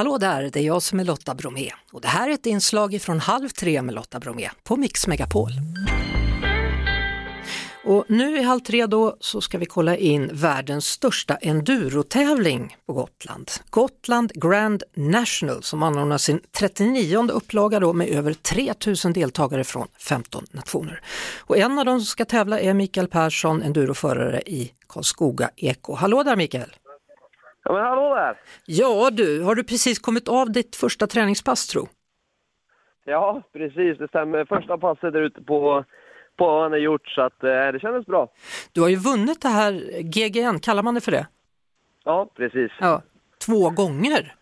Hallå där, det är jag som är Lotta Bromé och det här är ett inslag från Halv tre med Lotta Bromé på Mix Megapol. Och nu i Halv tre då så ska vi kolla in världens största endurotävling på Gotland. Gotland Grand National som anordnar sin 39 upplaga då med över 3000 deltagare från 15 nationer. Och en av dem som ska tävla är Mikael Persson, enduroförare i Karlskoga Eko. Hallå där Mikael! Ja, men hallå där! Ja du, har du precis kommit av ditt första träningspass tro? Ja, precis. Det stämmer. Första passet där ute på, på ön är gjort, så att, eh, det kändes bra. Du har ju vunnit det här GGN, kallar man det för det? Ja, precis. Ja, två gånger.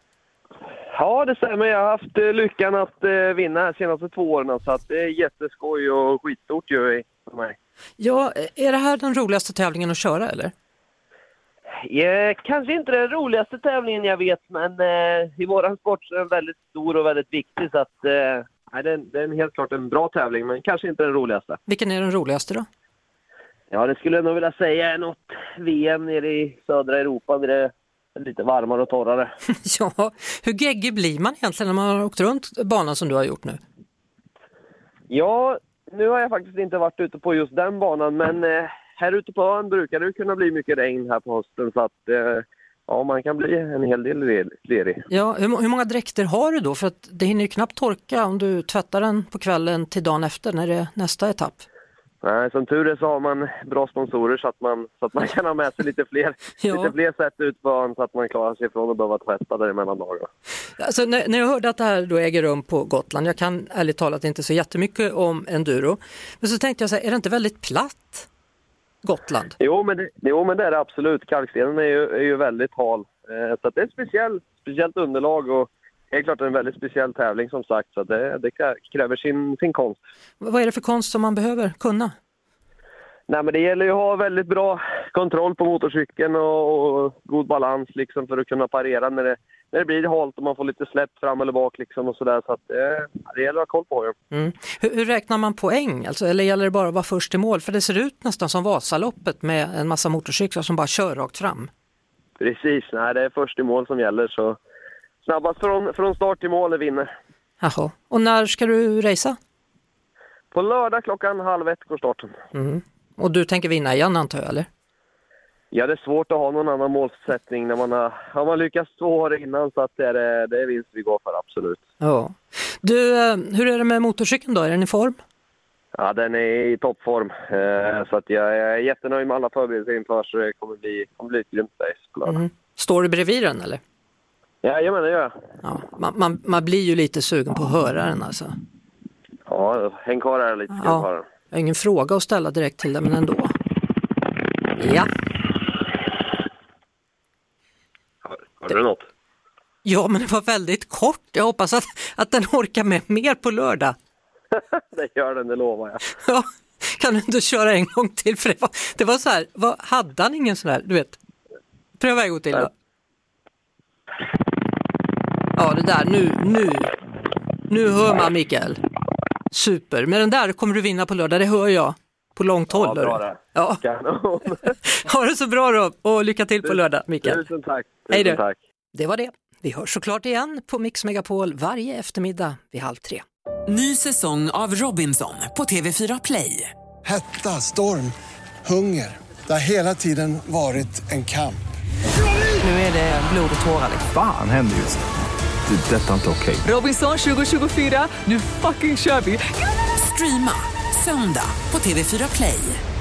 Ja, det stämmer. Jag har haft eh, lyckan att eh, vinna de senaste två åren, så att det är jätteskoj och skitstort ju för mig. Ja, är det här den roligaste tävlingen att köra eller? Eh, kanske inte den roligaste tävlingen jag vet, men eh, i våran sport så är den väldigt stor och väldigt viktig, så att eh, det, är, det är helt klart en bra tävling, men kanske inte den roligaste. Vilken är den roligaste då? Ja, det skulle jag nog vilja säga är något VM nere i södra Europa där det är lite varmare och torrare. ja, hur geggig blir man egentligen när man har åkt runt banan som du har gjort nu? Ja, nu har jag faktiskt inte varit ute på just den banan, men eh, här ute på ön brukar det kunna bli mycket regn här på hösten så att eh, ja, man kan bli en hel del le- lerig. Ja, hur, hur många dräkter har du då? För att det hinner ju knappt torka om du tvättar den på kvällen till dagen efter när det är nästa etapp. Nej, som tur är så har man bra sponsorer så att man, så att man kan ha med sig lite fler, Ja. lite fler sätt ut på ön så att man klarar sig från att behöva tvätta där emellan dagarna. Alltså, när, när jag hörde att det här då äger rum på Gotland, jag kan ärligt talat inte så jättemycket om enduro, men så tänkte jag så här, är det inte väldigt platt? Gotland? Jo, men det, jo, men det är det absolut. Kalkstenen är ju, är ju väldigt hal. Eh, så det är ett speciell, speciellt underlag och helt klart en väldigt speciell tävling som sagt. Så det, det krä- kräver sin, sin konst. Vad är det för konst som man behöver kunna? Nej, men det gäller ju att ha väldigt bra kontroll på motorcykeln och, och god balans liksom för att kunna parera när det, när det blir halt och man får lite släpp fram eller bak liksom och sådär. Så att eh, det gäller att ha koll på det. Mm. Hur, hur räknar man poäng? Alltså, eller gäller det bara att vara först i mål? För det ser ut nästan som Vasaloppet med en massa motorcyklar som bara kör rakt fram. Precis, nej det är först i mål som gäller så snabbast från, från start till mål vinner. Jaha. Och när ska du racea? På lördag klockan halv ett går starten. Mm. Och du tänker vinna igen antar jag, eller? Ja, det är svårt att ha någon annan målsättning när man har, har man lyckats två år innan så att det är, det är vinst vi går för, absolut. Ja. Du, eh, hur är det med motorcykeln då? Är den i form? Ja, den är i toppform. Eh, så att jag, är jättenöjd med alla förberedelser inför så det kommer bli, kommer bli ett grymt race på lördag. Mm. Står du bredvid den eller? Jajamän, det gör jag. Ja. Man, man, man blir ju lite sugen på att höra den alltså. Ja, häng kvar här lite. Ja. Jag har ingen fråga att ställa direkt till dig, men ändå. Ja, Hörde du något? ja men det var väldigt kort. Jag hoppas att, att den orkar med mer på lördag. det gör den, det lovar jag. Ja, kan du inte köra en gång till? För det var, det var så här, vad, hade han ingen sån här, du vet? Pröva en gång till då. Ja, det där, nu, nu, nu hör man Mikael. Super, med den där kommer du vinna på lördag, det hör jag. På långt håll. Ja, bra det. Ja, Kanon. ha det så bra då och lycka till på lördag Mikael. Tusen tack. Hej Tusen då. tack. Det var det. Vi hörs såklart igen på Mix Megapol varje eftermiddag vid halv tre. Ny säsong av Robinson på TV4 Play. Hetta, storm, hunger. Det har hela tiden varit en kamp. Nu är det blod och tårar. Fan händer just nu. Det. Detta är inte okej. Robinson 2024, nu fucking kör vi! Streama söndag på TV4 Play.